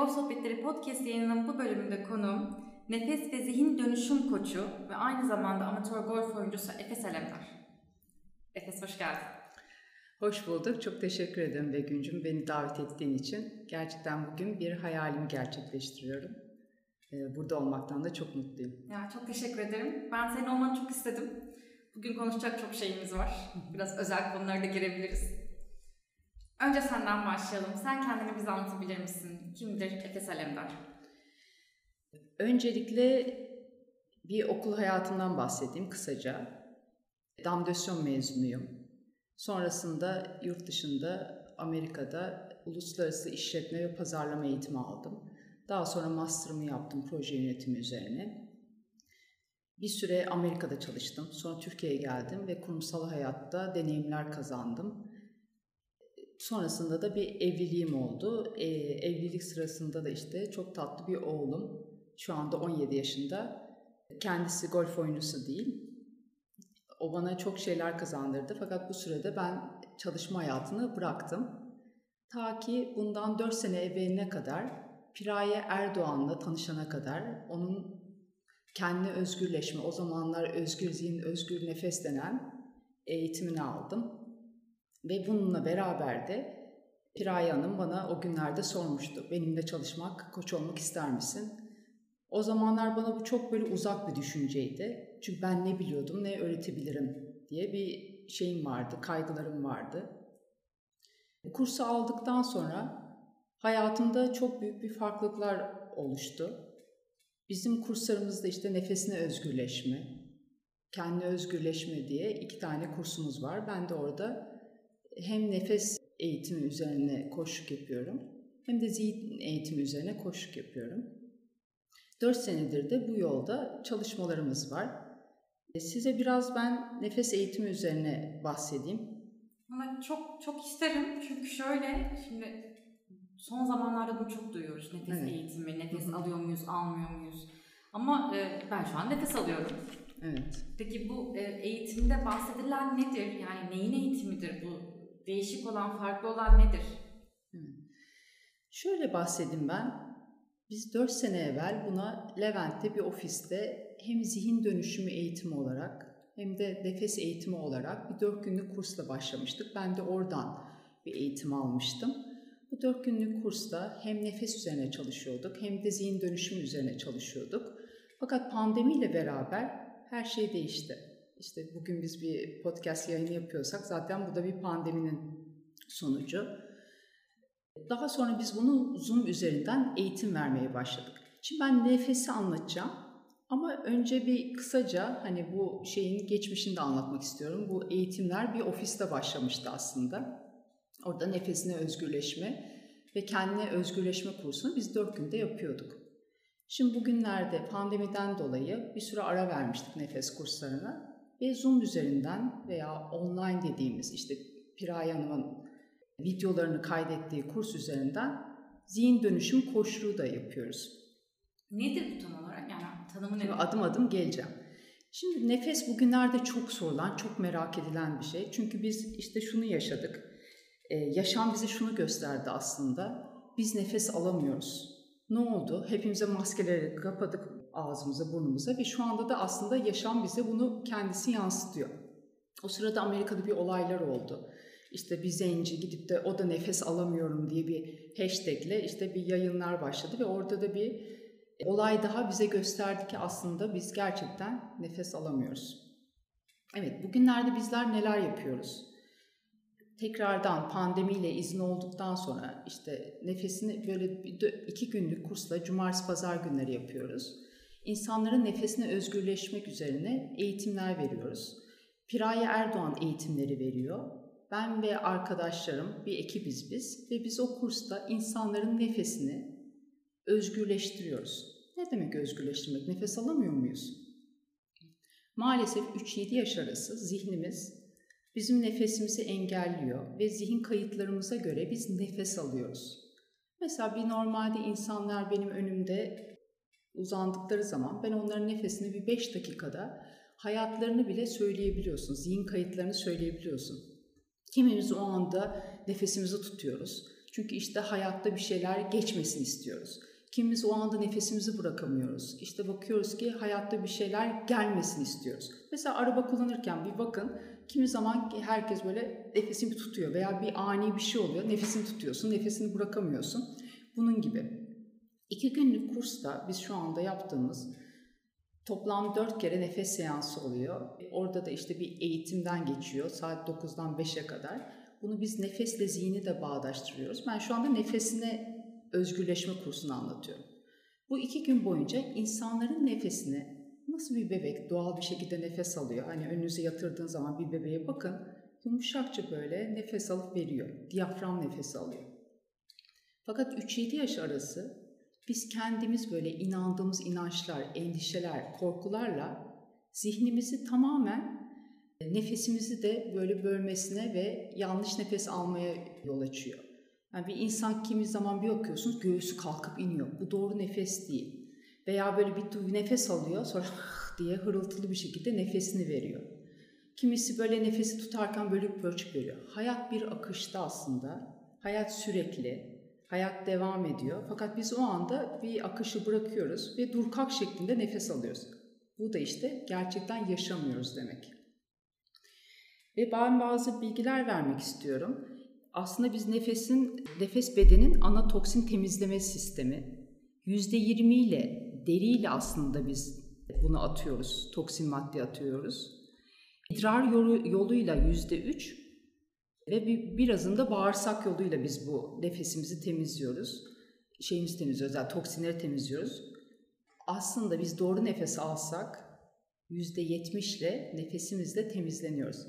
Golf Sohbetleri Podcast yayınının bu bölümünde konuğum nefes ve zihin dönüşüm koçu ve aynı zamanda amatör golf oyuncusu Efes Alemdar. Efes hoş geldin. Hoş bulduk. Çok teşekkür ederim Begüncüm beni davet ettiğin için. Gerçekten bugün bir hayalimi gerçekleştiriyorum. Ee, burada olmaktan da çok mutluyum. Ya çok teşekkür ederim. Ben senin olmanı çok istedim. Bugün konuşacak çok şeyimiz var. Biraz özel konulara da girebiliriz. Önce senden başlayalım. Sen kendini bize anlatabilir misin? Kimdir Efes Alemdar? Öncelikle bir okul hayatından bahsedeyim kısaca. Damdösyon mezunuyum. Sonrasında yurt dışında Amerika'da uluslararası işletme ve pazarlama eğitimi aldım. Daha sonra master'ımı yaptım proje yönetimi üzerine. Bir süre Amerika'da çalıştım. Sonra Türkiye'ye geldim ve kurumsal hayatta deneyimler kazandım. Sonrasında da bir evliliğim oldu. Ee, evlilik sırasında da işte çok tatlı bir oğlum. Şu anda 17 yaşında. Kendisi golf oyuncusu değil. O bana çok şeyler kazandırdı. Fakat bu sürede ben çalışma hayatını bıraktım. Ta ki bundan 4 sene evveline kadar Piraye Erdoğan'la tanışana kadar onun kendi özgürleşme, o zamanlar özgür zihin, özgür nefes denen eğitimini aldım. Ve bununla beraber de Piraye Hanım bana o günlerde sormuştu. Benimle çalışmak, koç olmak ister misin? O zamanlar bana bu çok böyle uzak bir düşünceydi. Çünkü ben ne biliyordum, ne öğretebilirim diye bir şeyim vardı, kaygılarım vardı. Kursu aldıktan sonra hayatımda çok büyük bir farklılıklar oluştu. Bizim kurslarımızda işte nefesine özgürleşme, kendi özgürleşme diye iki tane kursumuz var. Ben de orada hem nefes eğitimi üzerine koşuk yapıyorum hem de zihin eğitimi üzerine koşuk yapıyorum. Dört senedir de bu yolda çalışmalarımız var. E, size biraz ben nefes eğitimi üzerine bahsedeyim. Ama çok çok isterim çünkü şöyle şimdi son zamanlarda bunu çok duyuyoruz. Nefes evet. eğitimi, nefes Hı-hı. alıyor muyuz, almıyor muyuz? Ama e, ben şu an nefes alıyorum. Evet. Peki bu e, eğitimde bahsedilen nedir? Yani neyin eğitimidir bu? Değişik olan, farklı olan nedir? Şöyle bahsedeyim ben. Biz 4 sene evvel buna Levent'te bir ofiste hem zihin dönüşümü eğitimi olarak hem de nefes eğitimi olarak bir 4 günlük kursla başlamıştık. Ben de oradan bir eğitim almıştım. Bu 4 günlük kursta hem nefes üzerine çalışıyorduk hem de zihin dönüşümü üzerine çalışıyorduk. Fakat pandemiyle beraber her şey değişti. İşte bugün biz bir podcast yayını yapıyorsak zaten bu da bir pandeminin sonucu. Daha sonra biz bunu Zoom üzerinden eğitim vermeye başladık. Şimdi ben nefesi anlatacağım. Ama önce bir kısaca hani bu şeyin geçmişini de anlatmak istiyorum. Bu eğitimler bir ofiste başlamıştı aslında. Orada nefesine özgürleşme ve kendine özgürleşme kursunu biz dört günde yapıyorduk. Şimdi bugünlerde pandemiden dolayı bir süre ara vermiştik nefes kurslarına ve Zoom üzerinden veya online dediğimiz işte Piray Hanım'ın videolarını kaydettiği kurs üzerinden zihin dönüşüm koşulu da yapıyoruz. Nedir bu tam olarak? Yani tanımı nedir? Adım adım geleceğim. Şimdi nefes bugünlerde çok sorulan, çok merak edilen bir şey. Çünkü biz işte şunu yaşadık. Ee, yaşam bize şunu gösterdi aslında. Biz nefes alamıyoruz. Ne oldu? Hepimize maskeleri kapadık ağzımıza, burnumuza ve şu anda da aslında yaşam bize bunu kendisi yansıtıyor. O sırada Amerika'da bir olaylar oldu. İşte bir zenci gidip de o da nefes alamıyorum diye bir hashtagle işte bir yayınlar başladı ve orada da bir olay daha bize gösterdi ki aslında biz gerçekten nefes alamıyoruz. Evet bugünlerde bizler neler yapıyoruz? Tekrardan pandemiyle izin olduktan sonra işte nefesini böyle iki günlük kursla cumartesi pazar günleri yapıyoruz. İnsanların nefesine özgürleşmek üzerine eğitimler veriyoruz. Piraye Erdoğan eğitimleri veriyor. Ben ve arkadaşlarım bir ekibiz biz ve biz o kursta insanların nefesini özgürleştiriyoruz. Ne demek özgürleştirmek? Nefes alamıyor muyuz? Maalesef 3-7 yaş arası zihnimiz bizim nefesimizi engelliyor ve zihin kayıtlarımıza göre biz nefes alıyoruz. Mesela bir normalde insanlar benim önümde uzandıkları zaman ben onların nefesini bir 5 dakikada hayatlarını bile söyleyebiliyorsun. Zihin kayıtlarını söyleyebiliyorsun. Kimimiz o anda nefesimizi tutuyoruz. Çünkü işte hayatta bir şeyler geçmesin istiyoruz. Kimimiz o anda nefesimizi bırakamıyoruz. İşte bakıyoruz ki hayatta bir şeyler gelmesin istiyoruz. Mesela araba kullanırken bir bakın kimi zaman herkes böyle nefesini tutuyor veya bir ani bir şey oluyor nefesini tutuyorsun nefesini bırakamıyorsun. Bunun gibi. İki günlük kursta biz şu anda yaptığımız toplam dört kere nefes seansı oluyor. Orada da işte bir eğitimden geçiyor saat 9'dan 5'e kadar. Bunu biz nefesle zihni de bağdaştırıyoruz. Ben şu anda nefesine özgürleşme kursunu anlatıyorum. Bu iki gün boyunca insanların nefesini nasıl bir bebek doğal bir şekilde nefes alıyor. Hani önünüze yatırdığın zaman bir bebeğe bakın yumuşakça böyle nefes alıp veriyor. Diyafram nefesi alıyor. Fakat 3-7 yaş arası biz kendimiz böyle inandığımız inançlar, endişeler, korkularla zihnimizi tamamen nefesimizi de böyle bölmesine ve yanlış nefes almaya yol açıyor. Yani bir insan kimi zaman bir bakıyorsunuz göğsü kalkıp iniyor. Bu doğru nefes değil. Veya böyle bir nefes alıyor sonra diye hırıltılı bir şekilde nefesini veriyor. Kimisi böyle nefesi tutarken bölük pörçük veriyor. Hayat bir akışta aslında. Hayat sürekli. Hayat devam ediyor. Fakat biz o anda bir akışı bırakıyoruz ve durkak şeklinde nefes alıyoruz. Bu da işte gerçekten yaşamıyoruz demek. Ve ben bazı bilgiler vermek istiyorum. Aslında biz nefesin, nefes bedenin ana toksin temizleme sistemi. %20 ile deriyle aslında biz bunu atıyoruz, toksin madde atıyoruz. İdrar yolu, yoluyla %3 ve bir, birazında bağırsak yoluyla biz bu nefesimizi temizliyoruz. Şeyimizi temizliyoruz, yani toksinleri temizliyoruz. Aslında biz doğru nefes alsak %70 ile nefesimizle temizleniyoruz.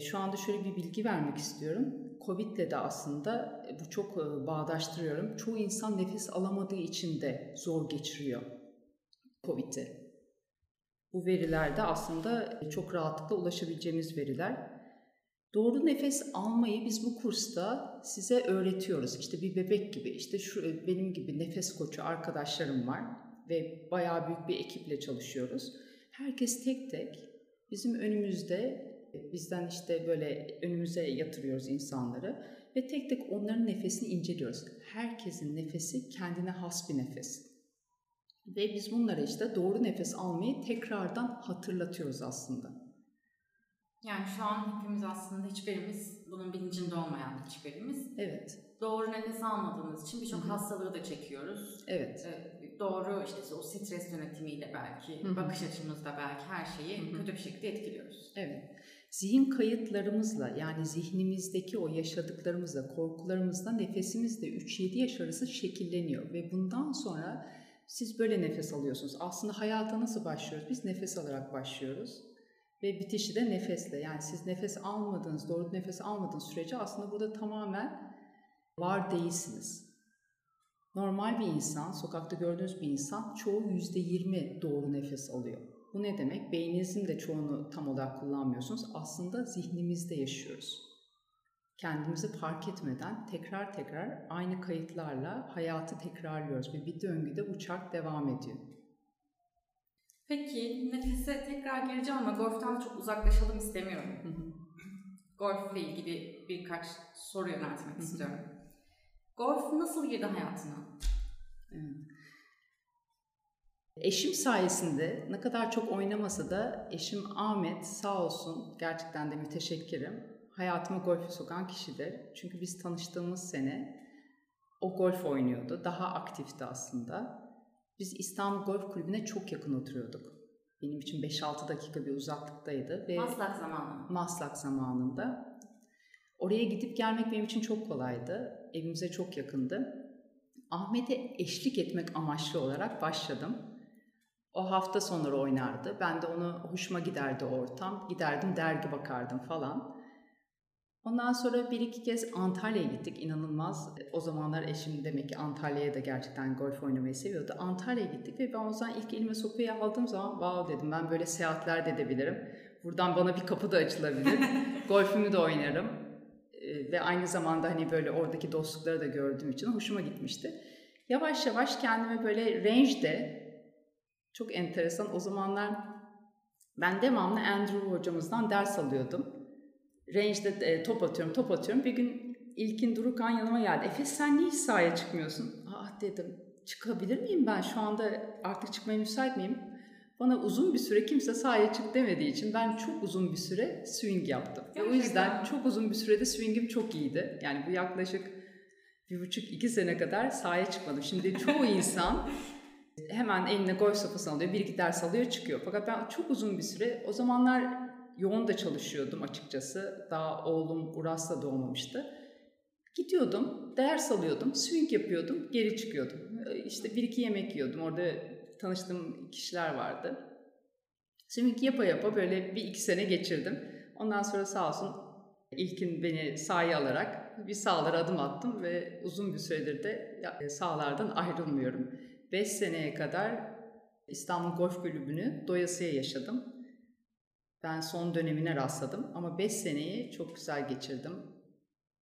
Şu anda şöyle bir bilgi vermek istiyorum. Covid'le de aslında bu çok bağdaştırıyorum. Çoğu insan nefes alamadığı için de zor geçiriyor Covid'i. Bu veriler de aslında çok rahatlıkla ulaşabileceğimiz veriler. Doğru nefes almayı biz bu kursta size öğretiyoruz. İşte bir bebek gibi, işte şu benim gibi nefes koçu arkadaşlarım var ve bayağı büyük bir ekiple çalışıyoruz. Herkes tek tek bizim önümüzde bizden işte böyle önümüze yatırıyoruz insanları ve tek tek onların nefesini inceliyoruz. Herkesin nefesi kendine has bir nefes. Ve biz bunlara işte doğru nefes almayı tekrardan hatırlatıyoruz aslında. Yani şu an hepimiz aslında hiçbirimiz bunun bilincinde olmayan hiçbirimiz. Evet. Doğru nefes almadığımız için birçok hastalığı da çekiyoruz. Evet. Ee, doğru işte o stres yönetimiyle belki, Hı-hı. bakış açımızda belki her şeyi Hı-hı. kötü bir şekilde etkiliyoruz. Evet. Zihin kayıtlarımızla yani zihnimizdeki o yaşadıklarımızla, korkularımızla nefesimiz de 3-7 yaş arası şekilleniyor ve bundan sonra siz böyle nefes alıyorsunuz. Aslında hayata nasıl başlıyoruz? Biz nefes alarak başlıyoruz. Ve bitişi de nefesle. Yani siz nefes almadığınız, doğru nefes almadığınız sürece aslında burada tamamen var değilsiniz. Normal bir insan, sokakta gördüğünüz bir insan çoğu yüzde yirmi doğru nefes alıyor. Bu ne demek? Beyninizin de çoğunu tam olarak kullanmıyorsunuz. Aslında zihnimizde yaşıyoruz kendimizi fark etmeden tekrar tekrar aynı kayıtlarla hayatı tekrarlıyoruz ve bir döngüde uçak devam ediyor. Peki nefese tekrar geleceğim ama golften çok uzaklaşalım istemiyorum. Golfle ilgili birkaç soru yöneltmek istiyorum. Golf nasıl girdi hayatına? Eşim sayesinde ne kadar çok oynamasa da eşim Ahmet sağ olsun gerçekten de müteşekkirim hayatıma golfü sokan kişidir. Çünkü biz tanıştığımız sene o golf oynuyordu. Daha aktifti aslında. Biz İstanbul Golf Kulübü'ne çok yakın oturuyorduk. Benim için 5-6 dakika bir uzaklıktaydı. Ve Maslak zamanı. Maslak zamanında. Oraya gidip gelmek benim için çok kolaydı. Evimize çok yakındı. Ahmet'e eşlik etmek amaçlı olarak başladım. O hafta sonları oynardı. Ben de onu hoşuma giderdi ortam. Giderdim dergi bakardım falan. Ondan sonra bir iki kez Antalya'ya gittik. İnanılmaz. O zamanlar eşim demek ki Antalya'ya da gerçekten golf oynamayı seviyordu. Antalya'ya gittik ve ben o zaman ilk elime sopayı aldığım zaman wow dedim ben böyle seyahatler de edebilirim. Buradan bana bir kapı da açılabilir. Golfümü de oynarım. Ee, ve aynı zamanda hani böyle oradaki dostlukları da gördüğüm için hoşuma gitmişti. Yavaş yavaş kendime böyle range'de çok enteresan o zamanlar ben devamlı Andrew hocamızdan ders alıyordum range'de e, top atıyorum, top atıyorum. Bir gün İlkin Durukan yanıma geldi. Efe sen niye hiç sahaya çıkmıyorsun? Ah dedim çıkabilir miyim ben şu anda artık çıkmaya müsait miyim? Bana uzun bir süre kimse sahaya çık demediği için ben çok uzun bir süre swing yaptım. Ve o yüzden çok uzun bir sürede swingim çok iyiydi. Yani bu yaklaşık bir buçuk iki sene kadar sahaya çıkmadım. Şimdi çoğu insan hemen eline golf sopası alıyor, bir iki ders alıyor çıkıyor. Fakat ben çok uzun bir süre, o zamanlar yoğun da çalışıyordum açıkçası. Daha oğlum Uras'ta doğmamıştı. Gidiyordum, ders alıyordum, swing yapıyordum, geri çıkıyordum. İşte bir iki yemek yiyordum. Orada tanıştığım kişiler vardı. Swing yapa yapa böyle bir iki sene geçirdim. Ondan sonra sağ olsun ilkin beni sahaya alarak bir sahalara adım attım ve uzun bir süredir de sahalardan ayrılmıyorum. 5 seneye kadar İstanbul Golf Kulübü'nü doyasıya yaşadım. Ben son dönemine rastladım ama 5 seneyi çok güzel geçirdim.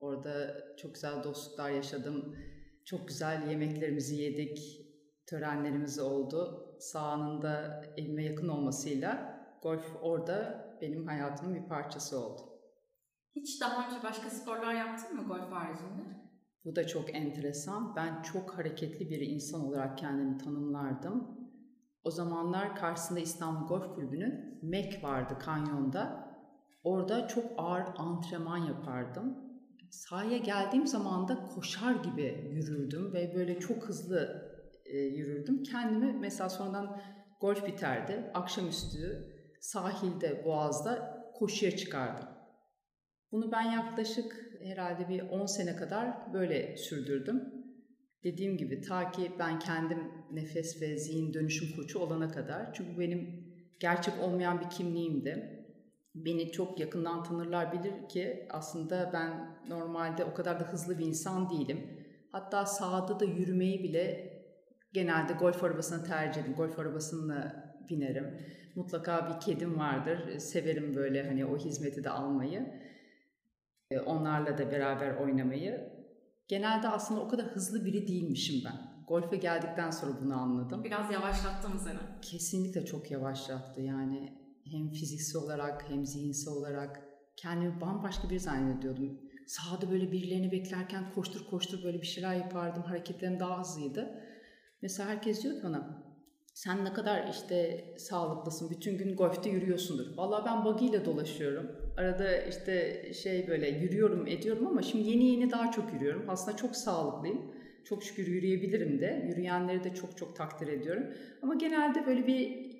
Orada çok güzel dostluklar yaşadım. Çok güzel yemeklerimizi yedik. Törenlerimiz oldu. Sahanın da evime yakın olmasıyla golf orada benim hayatımın bir parçası oldu. Hiç daha önce başka sporlar yaptın mı golf haricinde? Bu da çok enteresan. Ben çok hareketli bir insan olarak kendimi tanımlardım. O zamanlar karşısında İstanbul Golf Kulübü'nün MEK vardı kanyonda. Orada çok ağır antrenman yapardım. Sahaya geldiğim zaman da koşar gibi yürürdüm ve böyle çok hızlı e, yürürdüm. Kendimi mesela sonradan golf biterdi. Akşamüstü sahilde, boğazda koşuya çıkardım. Bunu ben yaklaşık herhalde bir 10 sene kadar böyle sürdürdüm. Dediğim gibi ta ki ben kendim nefes ve zihin dönüşüm koçu olana kadar. Çünkü benim gerçek olmayan bir kimliğimdi. Beni çok yakından tanırlar bilir ki aslında ben normalde o kadar da hızlı bir insan değilim. Hatta sahada da yürümeyi bile genelde golf arabasına tercih ederim. Golf arabasına binerim. Mutlaka bir kedim vardır. Severim böyle hani o hizmeti de almayı. Onlarla da beraber oynamayı. Genelde aslında o kadar hızlı biri değilmişim ben. Golfe geldikten sonra bunu anladım. Biraz yavaşlattı mı seni? Kesinlikle çok yavaşlattı. Yani hem fiziksel olarak hem zihinsel olarak kendimi bambaşka bir zannediyordum. Sahada böyle birilerini beklerken koştur koştur böyle bir şeyler yapardım. Hareketlerim daha hızlıydı. Mesela herkes diyor ki bana sen ne kadar işte sağlıklısın, bütün gün golfte yürüyorsundur. Vallahi ben buggy ile dolaşıyorum. Arada işte şey böyle yürüyorum ediyorum ama şimdi yeni yeni daha çok yürüyorum. Aslında çok sağlıklıyım. Çok şükür yürüyebilirim de. Yürüyenleri de çok çok takdir ediyorum. Ama genelde böyle bir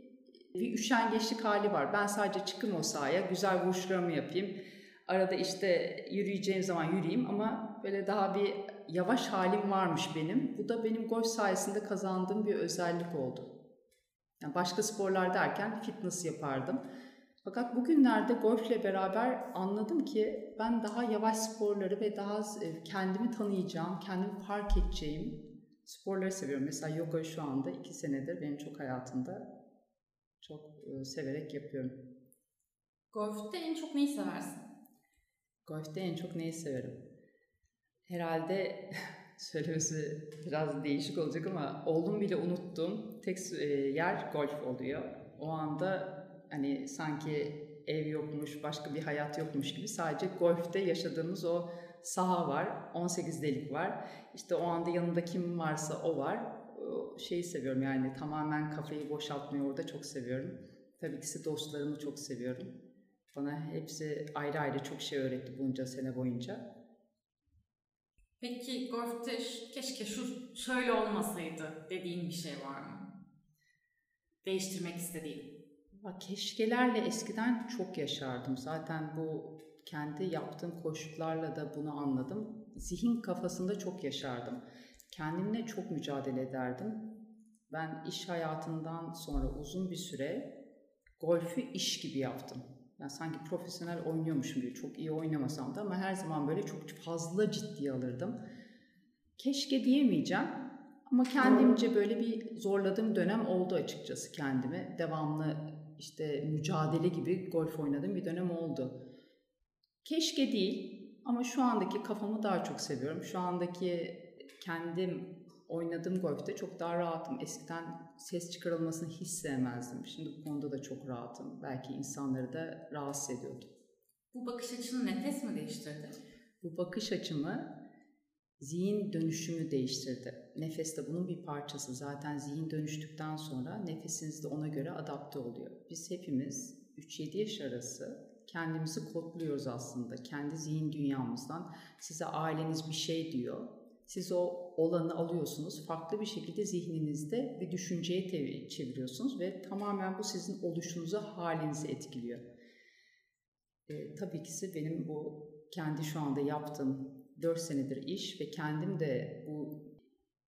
bir üşengeçlik hali var. Ben sadece çıkayım o sahaya, güzel vuruşlarımı yapayım. Arada işte yürüyeceğim zaman yürüyeyim ama böyle daha bir yavaş halim varmış benim. Bu da benim golf sayesinde kazandığım bir özellik oldu. Yani başka sporlar derken fitness yapardım. Fakat bugünlerde golfle beraber anladım ki ben daha yavaş sporları ve daha e, kendimi tanıyacağım, kendimi fark edeceğim sporları seviyorum. Mesela yoga şu anda iki senedir benim çok hayatımda çok e, severek yapıyorum. Golfte en çok neyi seversin? Golfte en çok neyi severim? Herhalde söylemesi biraz değişik olacak ama oldum bile unuttum. Tek e, yer golf oluyor. O anda hani sanki ev yokmuş, başka bir hayat yokmuş gibi sadece golfte yaşadığımız o saha var, 18 delik var. İşte o anda yanında kim varsa o var. Şeyi seviyorum yani tamamen kafayı boşaltmayı orada çok seviyorum. Tabii ki dostlarımı çok seviyorum. Bana hepsi ayrı ayrı çok şey öğretti bunca sene boyunca. Peki golfte keşke şu şöyle olmasaydı dediğin bir şey var mı? Değiştirmek istediğin. Keşkelerle eskiden çok yaşardım. Zaten bu kendi yaptığım koşullarla da bunu anladım. Zihin kafasında çok yaşardım. Kendimle çok mücadele ederdim. Ben iş hayatından sonra uzun bir süre golfü iş gibi yaptım. Yani sanki profesyonel oynuyormuşum gibi. Çok iyi oynamasam da ama her zaman böyle çok fazla ciddiye alırdım. Keşke diyemeyeceğim ama kendimce böyle bir zorladığım dönem oldu açıkçası kendime. Devamlı işte mücadele gibi golf oynadığım bir dönem oldu. Keşke değil ama şu andaki kafamı daha çok seviyorum. Şu andaki kendim oynadığım golfte çok daha rahatım. Eskiden ses çıkarılmasını hiç sevmezdim. Şimdi bu konuda da çok rahatım. Belki insanları da rahatsız ediyordu. Bu bakış açını nefes mi değiştirdi? Bu bakış açımı zihin dönüşümü değiştirdi. Nefes de bunun bir parçası. Zaten zihin dönüştükten sonra nefesiniz de ona göre adapte oluyor. Biz hepimiz 3-7 yaş arası kendimizi kodluyoruz aslında. Kendi zihin dünyamızdan size aileniz bir şey diyor. Siz o olanı alıyorsunuz. Farklı bir şekilde zihninizde bir düşünceye çeviriyorsunuz ve tamamen bu sizin oluşunuzu, halinizi etkiliyor. E, tabii ki benim bu kendi şu anda yaptığım 4 senedir iş ve kendim de bu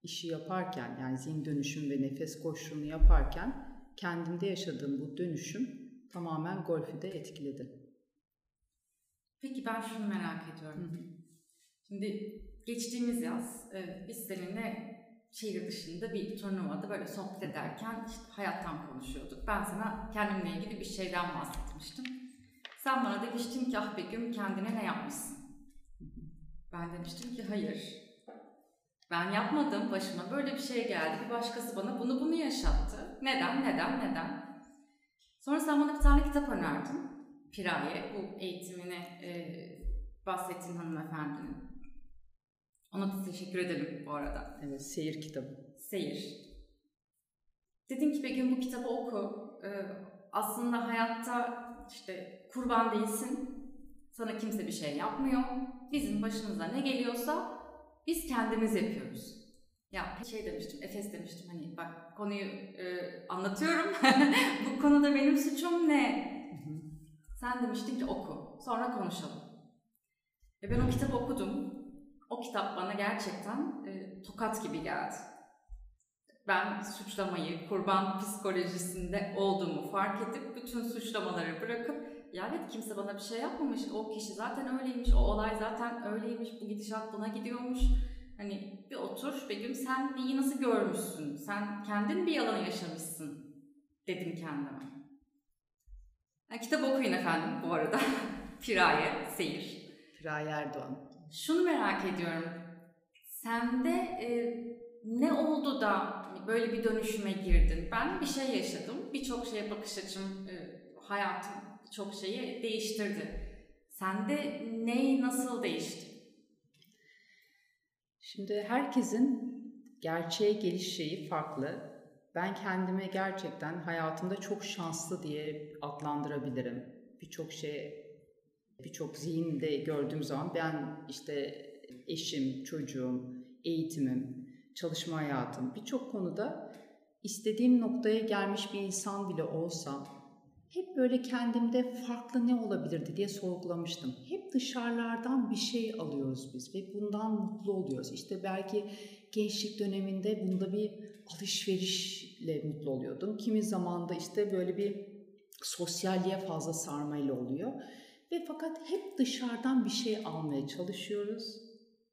işi yaparken yani zihin dönüşüm ve nefes koşulunu yaparken kendimde yaşadığım bu dönüşüm tamamen golfü de etkiledi. Peki ben şunu merak ediyorum. Hı hı. Şimdi geçtiğimiz yaz e, biz seninle şehir dışında bir turnuvada böyle sohbet ederken işte hayattan konuşuyorduk. Ben sana kendimle ilgili bir şeyden bahsetmiştim. Sen bana demiştin ki ah Begüm kendine ne yapmışsın? Ben demiştim ki hayır. Ben yapmadım. Başıma böyle bir şey geldi. Bir başkası bana bunu bunu yaşattı. Neden, neden, neden? Sonra sen bana bir tane kitap önerdin. Piraye, bu eğitimini e, bahsettiğin hanımefendinin. Ona da teşekkür edelim bu arada. Evet, seyir kitabı. Seyir. Dedin ki bir gün bu kitabı oku. Ee, aslında hayatta işte kurban değilsin. Sana kimse bir şey yapmıyor. Bizim başımıza ne geliyorsa biz kendimiz yapıyoruz. Ya şey demiştim, Efes demiştim hani bak konuyu e, anlatıyorum. bu konuda benim suçum ne? Sen demiştin ki oku. Sonra konuşalım. Ve ben o kitabı okudum. O kitap bana gerçekten e, tokat gibi geldi. Ben suçlamayı, kurban psikolojisinde olduğumu fark edip bütün suçlamaları bırakıp ya evet kimse bana bir şey yapmamış. O kişi zaten öyleymiş. O olay zaten öyleymiş. Bu gidişat buna gidiyormuş. Hani bir otur Begüm sen neyi nasıl görmüşsün? Sen kendin bir yalanı yaşamışsın dedim kendime. Yani kitap okuyun efendim bu arada. Piraye, Seyir. Piraye Erdoğan. Şunu merak ediyorum. Sende e, ne oldu da böyle bir dönüşüme girdin? Ben bir şey yaşadım. Birçok şeye bakış açım, e, hayatım çok şeyi değiştirdi. Sende ne nasıl değişti? Şimdi herkesin gerçeğe geliş şeyi farklı. Ben kendimi gerçekten hayatımda çok şanslı diye adlandırabilirim. Birçok şey, birçok zihinde gördüğüm zaman ben işte eşim, çocuğum, eğitimim, çalışma hayatım birçok konuda istediğim noktaya gelmiş bir insan bile olsam hep böyle kendimde farklı ne olabilirdi diye sorgulamıştım. Hep dışarılardan bir şey alıyoruz biz ve bundan mutlu oluyoruz. İşte belki gençlik döneminde bunda bir alışverişle mutlu oluyordum. Kimi zaman da işte böyle bir sosyalliğe fazla sarmayla oluyor. Ve fakat hep dışarıdan bir şey almaya çalışıyoruz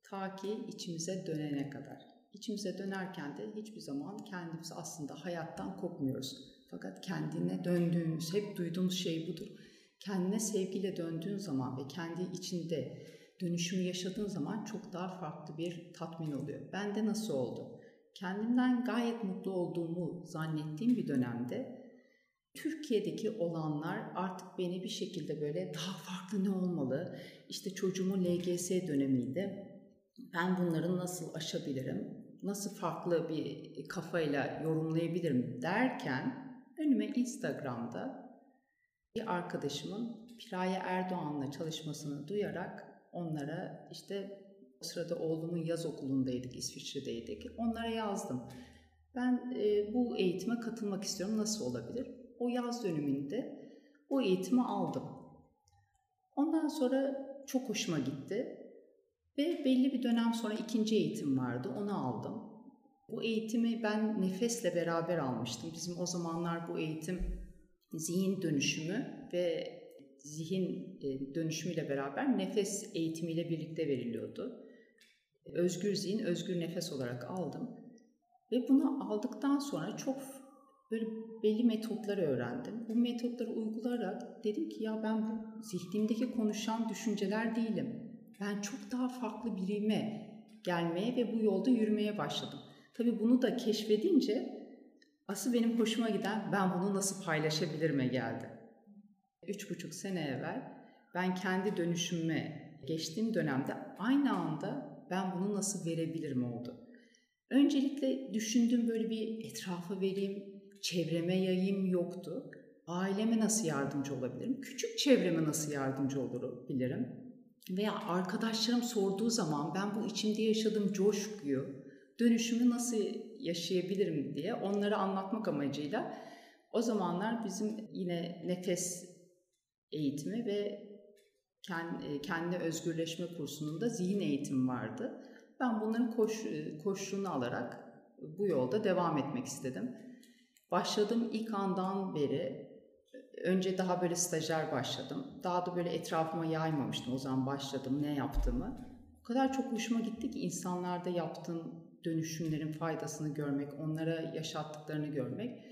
ta ki içimize dönene kadar. İçimize dönerken de hiçbir zaman kendimiz aslında hayattan kopmuyoruz fakat kendine döndüğümüz, hep duyduğumuz şey budur. Kendine sevgiyle döndüğün zaman ve kendi içinde dönüşümü yaşadığın zaman çok daha farklı bir tatmin oluyor. Bende nasıl oldu? Kendimden gayet mutlu olduğumu zannettiğim bir dönemde Türkiye'deki olanlar artık beni bir şekilde böyle daha farklı ne olmalı? İşte çocuğumun LGS dönemiydi. Ben bunları nasıl aşabilirim? Nasıl farklı bir kafayla yorumlayabilirim derken önüme Instagram'da bir arkadaşımın Piraye Erdoğan'la çalışmasını duyarak onlara işte o sırada oğlumun yaz okulundaydık, İsviçre'deydik. Onlara yazdım. Ben e, bu eğitime katılmak istiyorum. Nasıl olabilir? O yaz döneminde o eğitimi aldım. Ondan sonra çok hoşuma gitti. Ve belli bir dönem sonra ikinci eğitim vardı. Onu aldım. Bu eğitimi ben nefesle beraber almıştım. Bizim o zamanlar bu eğitim zihin dönüşümü ve zihin e, dönüşümüyle beraber nefes eğitimiyle birlikte veriliyordu. Özgür zihin, özgür nefes olarak aldım. Ve bunu aldıktan sonra çok böyle belli metotları öğrendim. Bu metotları uygulayarak dedim ki ya ben bu zihnimdeki konuşan düşünceler değilim. Ben çok daha farklı birime gelmeye ve bu yolda yürümeye başladım. Tabii bunu da keşfedince asıl benim hoşuma giden ben bunu nasıl paylaşabilirime geldi. Üç buçuk sene evvel ben kendi dönüşümüme geçtiğim dönemde aynı anda ben bunu nasıl verebilirim oldu. Öncelikle düşündüğüm böyle bir etrafa vereyim, çevreme yayayım yoktu. Aileme nasıl yardımcı olabilirim? Küçük çevreme nasıl yardımcı olabilirim? Veya arkadaşlarım sorduğu zaman ben bu içimde yaşadığım coşkuyu, dönüşümü nasıl yaşayabilirim diye onları anlatmak amacıyla o zamanlar bizim yine nefes eğitimi ve kendi özgürleşme kursunun da zihin eğitimi vardı. Ben bunların koş, koşluğunu alarak bu yolda devam etmek istedim. Başladığım ilk andan beri önce daha böyle stajyer başladım. Daha da böyle etrafıma yaymamıştım o zaman başladım ne yaptığımı. O kadar çok hoşuma gitti ki insanlarda yaptığım dönüşümlerin faydasını görmek, onlara yaşattıklarını görmek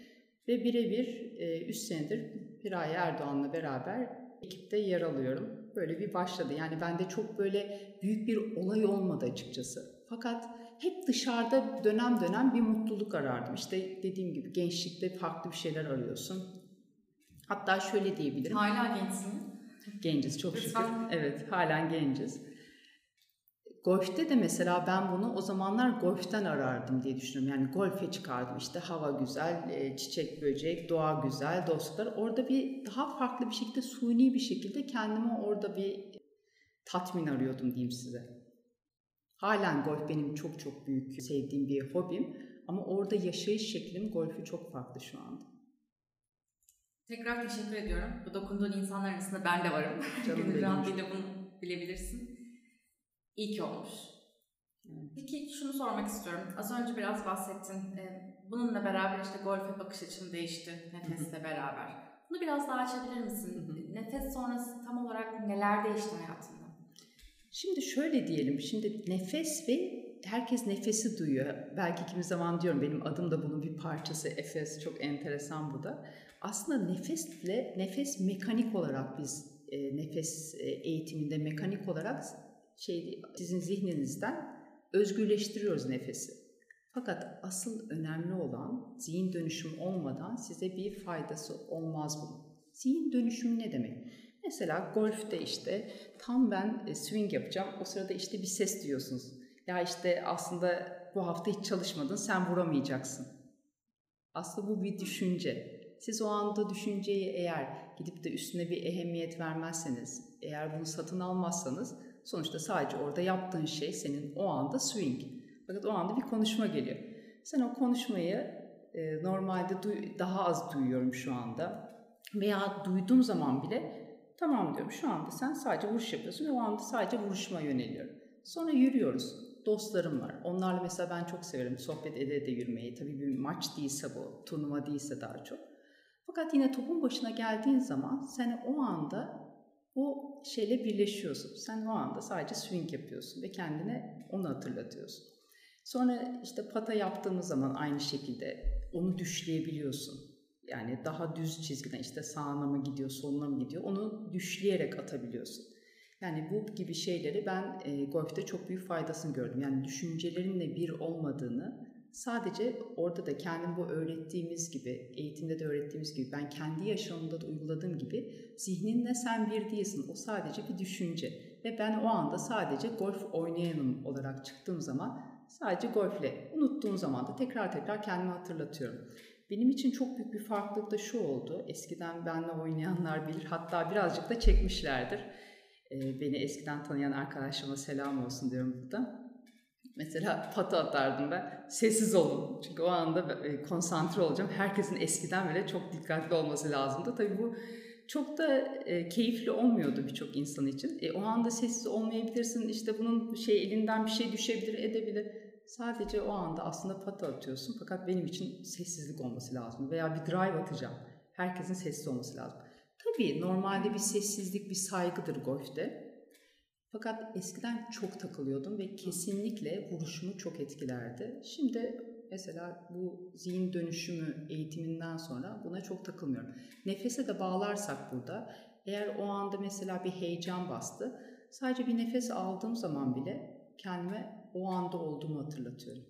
ve birebir 3 e, senedir Piray Erdoğan'la beraber ekipte yer alıyorum. Böyle bir başladı. Yani bende çok böyle büyük bir olay olmadı açıkçası. Fakat hep dışarıda dönem dönem bir mutluluk arardım. İşte dediğim gibi gençlikte farklı bir şeyler arıyorsun. Hatta şöyle diyebilirim. Hala gençsin. Genciz çok şükür. Evet halen genciz. Golf'te de mesela ben bunu o zamanlar golften arardım diye düşünüyorum. Yani golfe çıkardım işte hava güzel, e, çiçek böcek, doğa güzel, dostlar. Orada bir daha farklı bir şekilde suni bir şekilde kendime orada bir tatmin arıyordum diyeyim size. Halen golf benim çok çok büyük sevdiğim bir hobim. Ama orada yaşayış şeklim golfü çok farklı şu anda. Tekrar teşekkür ediyorum. Bu dokunduğun insanlar arasında ben de varım. Gönül rahatlığıyla bunu bilebilirsin. Ki olmuş. Peki şunu sormak istiyorum. Az önce biraz bahsettin. Ee, bununla beraber işte golfe bakış açın değişti nefesle beraber. Bunu biraz daha açabilir misin? Nefes sonrası tam olarak neler değişti hayatında? Şimdi şöyle diyelim. Şimdi nefes ve herkes nefesi duyuyor. Belki kimi zaman diyorum benim adım da bunun bir parçası. Efes çok enteresan bu da. Aslında nefesle nefes mekanik olarak biz e, nefes e, eğitiminde mekanik olarak şey sizin zihninizden özgürleştiriyoruz nefesi. Fakat asıl önemli olan zihin dönüşüm olmadan size bir faydası olmaz bunun. Zihin dönüşüm ne demek? Mesela golfte işte tam ben e, swing yapacağım. O sırada işte bir ses duyuyorsunuz. Ya işte aslında bu hafta hiç çalışmadın sen vuramayacaksın. Aslında bu bir düşünce. Siz o anda düşünceyi eğer gidip de üstüne bir ehemmiyet vermezseniz, eğer bunu satın almazsanız Sonuçta sadece orada yaptığın şey senin o anda swing. Fakat o anda bir konuşma geliyor. Sen o konuşmayı e, normalde duy- daha az duyuyorum şu anda. Veya duyduğum zaman bile tamam diyorum şu anda sen sadece vuruş yapıyorsun ve o anda sadece vuruşma yöneliyorum. Sonra yürüyoruz. Dostlarım var. Onlarla mesela ben çok severim sohbet ede de yürümeyi. Tabii bir maç değilse bu, turnuva değilse daha çok. Fakat yine topun başına geldiğin zaman sen o anda o şeyle birleşiyorsun. Sen o anda sadece swing yapıyorsun ve kendine onu hatırlatıyorsun. Sonra işte pata yaptığımız zaman aynı şekilde onu düşleyebiliyorsun. Yani daha düz çizgiden işte sağına mı gidiyor, soluna mı gidiyor onu düşleyerek atabiliyorsun. Yani bu gibi şeyleri ben golfte çok büyük faydasını gördüm. Yani düşüncelerinle bir olmadığını Sadece orada da kendim bu öğrettiğimiz gibi, eğitimde de öğrettiğimiz gibi, ben kendi yaşamımda da uyguladığım gibi zihninle sen bir değilsin. O sadece bir düşünce. Ve ben o anda sadece golf oynayanım olarak çıktığım zaman sadece golfle unuttuğum zaman da tekrar tekrar kendimi hatırlatıyorum. Benim için çok büyük bir farklılık da şu oldu. Eskiden benle oynayanlar bilir. Hatta birazcık da çekmişlerdir. Beni eskiden tanıyan arkadaşlarıma selam olsun diyorum burada. Mesela pata atardım ben. Sessiz olun. Çünkü o anda e, konsantre olacağım. Herkesin eskiden bile çok dikkatli olması lazımdı. Tabii bu çok da e, keyifli olmuyordu birçok insan için. E, o anda sessiz olmayabilirsin. İşte bunun şey elinden bir şey düşebilir, edebilir. Sadece o anda aslında pata atıyorsun. Fakat benim için sessizlik olması lazım. Veya bir drive atacağım. Herkesin sessiz olması lazım. Tabii normalde bir sessizlik, bir saygıdır golfte. Fakat eskiden çok takılıyordum ve kesinlikle vuruşumu çok etkilerdi. Şimdi mesela bu zihin dönüşümü eğitiminden sonra buna çok takılmıyorum. Nefese de bağlarsak burada eğer o anda mesela bir heyecan bastı sadece bir nefes aldığım zaman bile kendime o anda olduğumu hatırlatıyorum.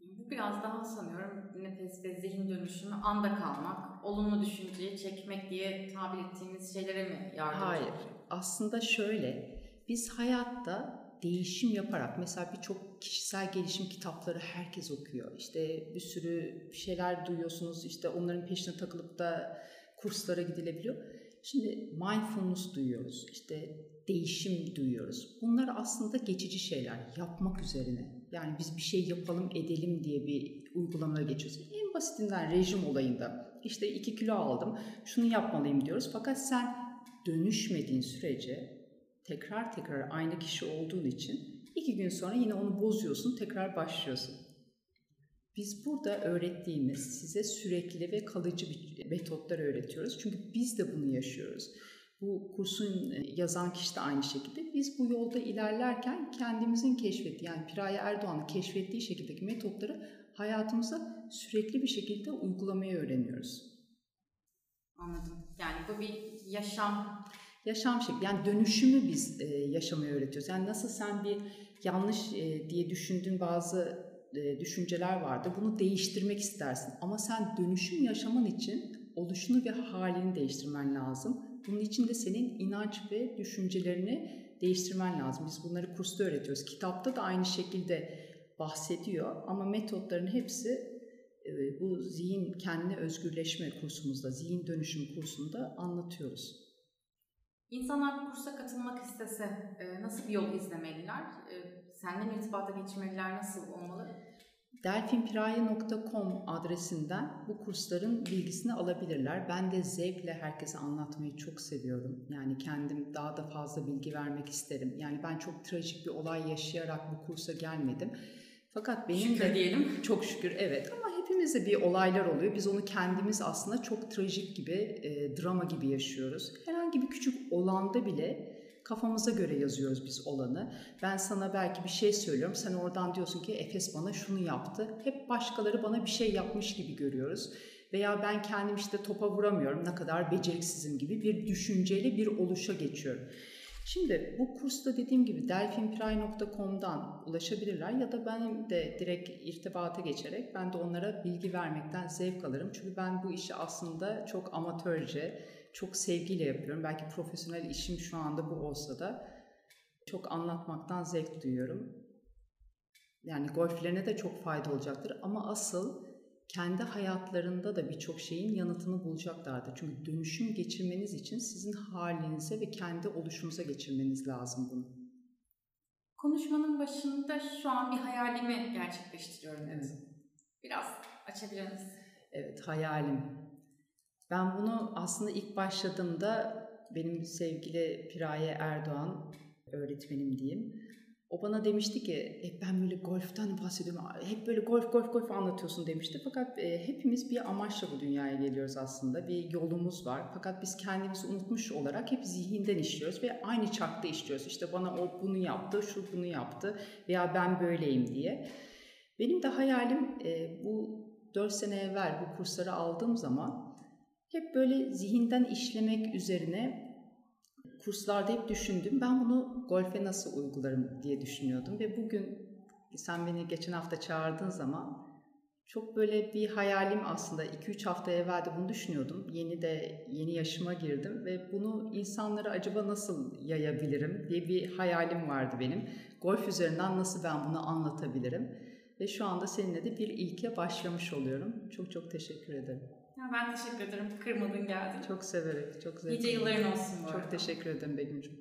Bu biraz daha sanıyorum nefes ve zihin dönüşümü anda kalmak, olumlu düşünceyi çekmek diye tabir ettiğimiz şeylere mi yardımcı Hayır. Aslında şöyle, biz hayatta değişim yaparak mesela birçok kişisel gelişim kitapları herkes okuyor. İşte bir sürü şeyler duyuyorsunuz. işte onların peşine takılıp da kurslara gidilebiliyor. Şimdi mindfulness duyuyoruz. işte değişim duyuyoruz. Bunlar aslında geçici şeyler. Yapmak üzerine. Yani biz bir şey yapalım edelim diye bir uygulamaya geçiyoruz. En basitinden rejim olayında işte 2 kilo aldım şunu yapmalıyım diyoruz. Fakat sen dönüşmediğin sürece tekrar tekrar aynı kişi olduğun için iki gün sonra yine onu bozuyorsun tekrar başlıyorsun. Biz burada öğrettiğimiz size sürekli ve kalıcı bir metotlar öğretiyoruz. Çünkü biz de bunu yaşıyoruz. Bu kursun yazan kişi de aynı şekilde. Biz bu yolda ilerlerken kendimizin keşfettiği yani Piraye Erdoğan'ın keşfettiği şekildeki metotları hayatımıza sürekli bir şekilde uygulamayı öğreniyoruz. Anladım. Yani bu bir yaşam yaşam şekli yani dönüşümü biz e, yaşamayı öğretiyoruz. Yani nasıl sen bir yanlış e, diye düşündüğün bazı e, düşünceler vardı. Bunu değiştirmek istersin ama sen dönüşüm yaşaman için oluşunu ve halini değiştirmen lazım. Bunun için de senin inanç ve düşüncelerini değiştirmen lazım. Biz bunları kursta öğretiyoruz. Kitapta da aynı şekilde bahsediyor ama metotların hepsi bu zihin kendine özgürleşme kursumuzda, zihin dönüşüm kursunda anlatıyoruz. İnsanlar bu kursa katılmak istese e, nasıl bir yol izlemeliler? E, seninle irtibata geçmeliler nasıl olmalı? delfinpiraye.com adresinden bu kursların bilgisini alabilirler. Ben de zevkle herkese anlatmayı çok seviyorum. Yani kendim daha da fazla bilgi vermek isterim. Yani ben çok trajik bir olay yaşayarak bu kursa gelmedim. Fakat benim şükür de diyelim. çok şükür evet ama hepimizde bir olaylar oluyor. Biz onu kendimiz aslında çok trajik gibi, e, drama gibi yaşıyoruz. Herhangi bir küçük olanda bile kafamıza göre yazıyoruz biz olanı. Ben sana belki bir şey söylüyorum. Sen oradan diyorsun ki Efes bana şunu yaptı. Hep başkaları bana bir şey yapmış gibi görüyoruz. Veya ben kendim işte topa vuramıyorum ne kadar beceriksizim gibi bir düşünceyle bir oluşa geçiyorum. Şimdi bu kursta dediğim gibi delfinpray.com'dan ulaşabilirler ya da benim de direkt irtibata geçerek ben de onlara bilgi vermekten zevk alırım. Çünkü ben bu işi aslında çok amatörce, çok sevgiyle yapıyorum. Belki profesyonel işim şu anda bu olsa da çok anlatmaktan zevk duyuyorum. Yani golflerine de çok fayda olacaktır ama asıl kendi hayatlarında da birçok şeyin yanıtını bulacaklardır. Çünkü dönüşüm geçirmeniz için sizin halinize ve kendi oluşumuza geçirmeniz lazım bunu. Konuşmanın başında şu an bir hayalimi gerçekleştiriyorum. Evet. Biraz açabilir misin? Evet, hayalim. Ben bunu aslında ilk başladığımda benim sevgili Piraye Erdoğan öğretmenim diyeyim o bana demişti ki hep ben böyle golften bahsediyorum. Hep böyle golf golf golf anlatıyorsun demişti. Fakat e, hepimiz bir amaçla bu dünyaya geliyoruz aslında. Bir yolumuz var. Fakat biz kendimizi unutmuş olarak hep zihinden işliyoruz ve aynı çarkta işliyoruz. İşte bana o bunu yaptı, şu bunu yaptı veya ben böyleyim diye. Benim de hayalim e, bu 4 sene evvel bu kursları aldığım zaman hep böyle zihinden işlemek üzerine kurslarda hep düşündüm. Ben bunu golfe nasıl uygularım diye düşünüyordum ve bugün sen beni geçen hafta çağırdığın zaman çok böyle bir hayalim aslında 2-3 hafta evvel de bunu düşünüyordum. Yeni de yeni yaşıma girdim ve bunu insanlara acaba nasıl yayabilirim diye bir hayalim vardı benim. Golf üzerinden nasıl ben bunu anlatabilirim? Ve şu anda seninle de bir ilke başlamış oluyorum. Çok çok teşekkür ederim. Ya ben teşekkür ederim. Kırmadın geldin. Çok severek, çok zevkli. Nice yılların olsun bu Çok arada. teşekkür ederim Begüm'cüğüm.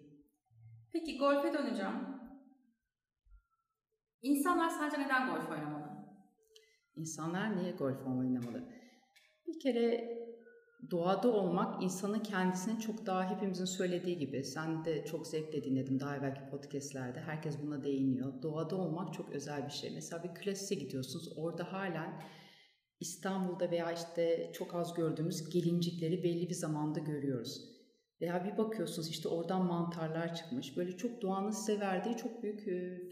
Peki golfe döneceğim. İnsanlar sence neden golf oynamalı? İnsanlar niye golf oynamalı? Bir kere doğada olmak insanın kendisini çok daha hepimizin söylediği gibi sen de çok zevkle dinledin daha evvelki podcastlerde herkes buna değiniyor. Doğada olmak çok özel bir şey. Mesela bir klasise gidiyorsunuz orada halen İstanbul'da veya işte çok az gördüğümüz gelincikleri belli bir zamanda görüyoruz. Veya bir bakıyorsunuz işte oradan mantarlar çıkmış. Böyle çok doğanın size verdiği çok büyük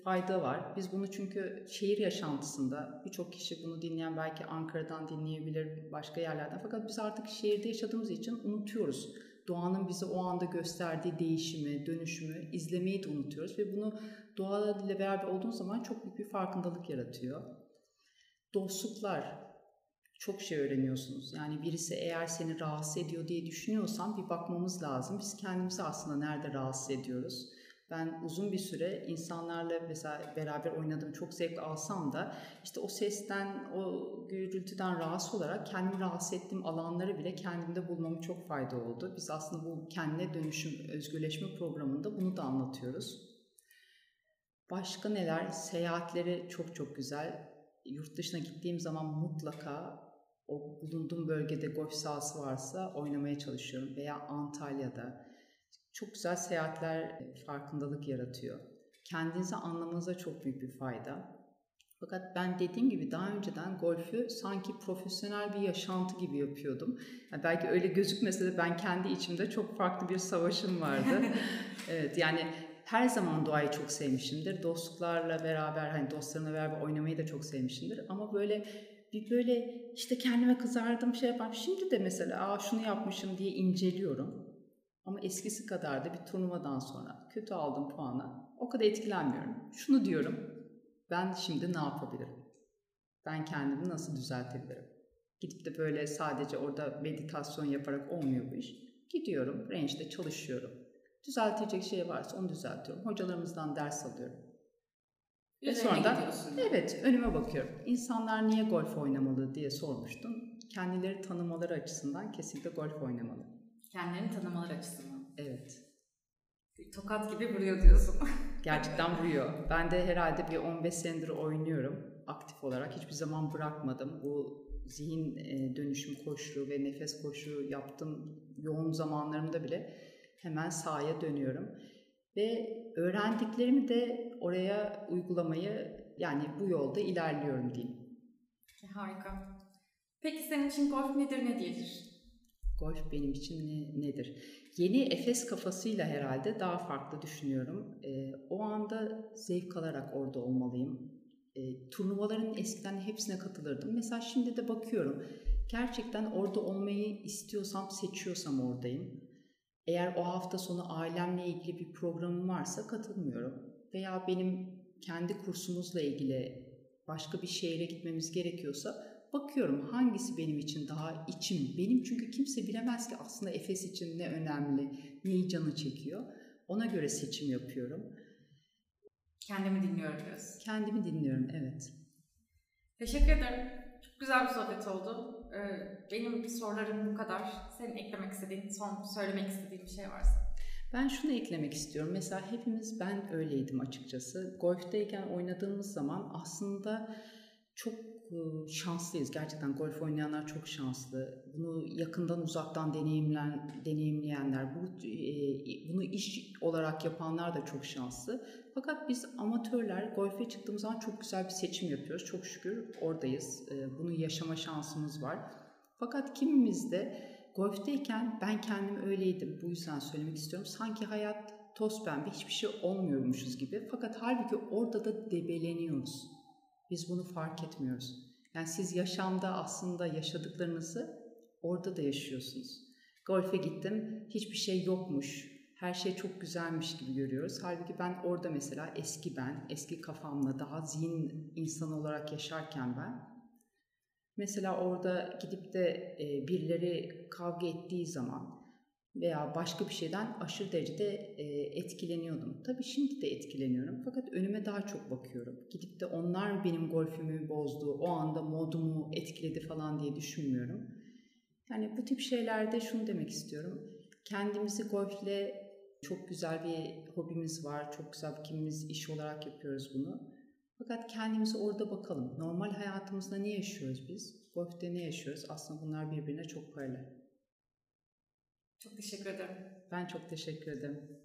fayda var. Biz bunu çünkü şehir yaşantısında birçok kişi bunu dinleyen belki Ankara'dan dinleyebilir başka yerlerden. Fakat biz artık şehirde yaşadığımız için unutuyoruz. Doğanın bize o anda gösterdiği değişimi, dönüşümü izlemeyi de unutuyoruz. Ve bunu doğayla beraber olduğun zaman çok büyük bir farkındalık yaratıyor. Dostluklar, çok şey öğreniyorsunuz. Yani birisi eğer seni rahatsız ediyor diye düşünüyorsan bir bakmamız lazım. Biz kendimizi aslında nerede rahatsız ediyoruz? Ben uzun bir süre insanlarla mesela beraber oynadığım çok zevk alsam da işte o sesten, o gürültüden rahatsız olarak kendimi rahatsız ettiğim alanları bile kendimde bulmamı çok fayda oldu. Biz aslında bu kendine dönüşüm, özgürleşme programında bunu da anlatıyoruz. Başka neler? Seyahatleri çok çok güzel. Yurt dışına gittiğim zaman mutlaka o bulunduğum bölgede golf sahası varsa oynamaya çalışıyorum. Veya Antalya'da. Çok güzel seyahatler farkındalık yaratıyor. Kendinizi anlamanıza çok büyük bir fayda. Fakat ben dediğim gibi daha önceden golfü sanki profesyonel bir yaşantı gibi yapıyordum. Yani belki öyle gözükmese de ben kendi içimde çok farklı bir savaşım vardı. evet yani her zaman doğayı çok sevmişimdir. Dostluklarla beraber hani dostlarımla beraber oynamayı da çok sevmişimdir. Ama böyle bir böyle işte kendime kızardım şey yaparım. Şimdi de mesela Aa, şunu yapmışım diye inceliyorum. Ama eskisi kadar da bir turnuvadan sonra kötü aldım puanı. O kadar etkilenmiyorum. Şunu diyorum. Ben şimdi ne yapabilirim? Ben kendimi nasıl düzeltebilirim? Gidip de böyle sadece orada meditasyon yaparak olmuyor bu iş. Gidiyorum, range'de çalışıyorum. Düzeltecek şey varsa onu düzeltiyorum. Hocalarımızdan ders alıyorum. Ve sonra da evet önüme bakıyorum. İnsanlar niye golf oynamalı diye sormuştum. Kendileri tanımaları açısından kesinlikle golf oynamalı. Kendilerini tanımaları açısından. Evet. Tokat gibi vuruyor diyorsun. Gerçekten vuruyor. Ben de herhalde bir 15 senedir oynuyorum aktif olarak. Hiçbir zaman bırakmadım. Bu zihin e, dönüşüm koşulu ve nefes koşulu yaptığım yoğun zamanlarımda bile hemen sahaya dönüyorum. Ve öğrendiklerimi de oraya uygulamayı yani bu yolda ilerliyorum diyeyim. Harika. Peki senin için golf nedir ne değildir? Golf benim için ne, nedir? Yeni Efes kafasıyla herhalde daha farklı düşünüyorum. E, o anda zevk alarak orada olmalıyım. E, turnuvaların eskiden hepsine katılırdım. Mesela şimdi de bakıyorum. Gerçekten orada olmayı istiyorsam, seçiyorsam oradayım. Eğer o hafta sonu ailemle ilgili bir programım varsa katılmıyorum. Veya benim kendi kursumuzla ilgili başka bir şehre gitmemiz gerekiyorsa bakıyorum hangisi benim için daha içim. Benim çünkü kimse bilemez ki aslında Efes için ne önemli, neyi canı çekiyor. Ona göre seçim yapıyorum. Kendimi dinliyorum diyorsun. Kendimi dinliyorum, evet. Teşekkür ederim. Çok güzel bir sohbet oldu. Benim sorularım bu kadar. Senin eklemek istediğin, son söylemek istediğin bir şey varsa. Ben şunu eklemek istiyorum. Mesela hepimiz ben öyleydim açıkçası. Golfteyken oynadığımız zaman aslında çok şanslıyız. Gerçekten golf oynayanlar çok şanslı. Bunu yakından uzaktan deneyimlen, deneyimleyenler, bu, bunu iş olarak yapanlar da çok şanslı. Fakat biz amatörler golfe çıktığımız zaman çok güzel bir seçim yapıyoruz. Çok şükür oradayız. Bunu yaşama şansımız var. Fakat kimimiz de golfteyken ben kendim öyleydim. Bu yüzden söylemek istiyorum. Sanki hayat toz pembe hiçbir şey olmuyormuşuz gibi. Fakat halbuki orada da debeleniyoruz. Biz bunu fark etmiyoruz. Yani siz yaşamda aslında yaşadıklarınızı orada da yaşıyorsunuz. Golfe gittim, hiçbir şey yokmuş, her şey çok güzelmiş gibi görüyoruz. Halbuki ben orada mesela eski ben, eski kafamla daha zihin insan olarak yaşarken ben mesela orada gidip de birileri kavga ettiği zaman veya başka bir şeyden aşırı derecede e, etkileniyordum. Tabii şimdi de etkileniyorum fakat önüme daha çok bakıyorum. Gidip de onlar benim golfümü bozdu, o anda modumu etkiledi falan diye düşünmüyorum. Yani bu tip şeylerde şunu demek istiyorum. Kendimizi golfle çok güzel bir hobimiz var, çok güzel kimimiz iş olarak yapıyoruz bunu. Fakat kendimizi orada bakalım. Normal hayatımızda ne yaşıyoruz biz? Golf'te ne yaşıyoruz? Aslında bunlar birbirine çok paralel. Çok teşekkür ederim. Ben çok teşekkür ederim.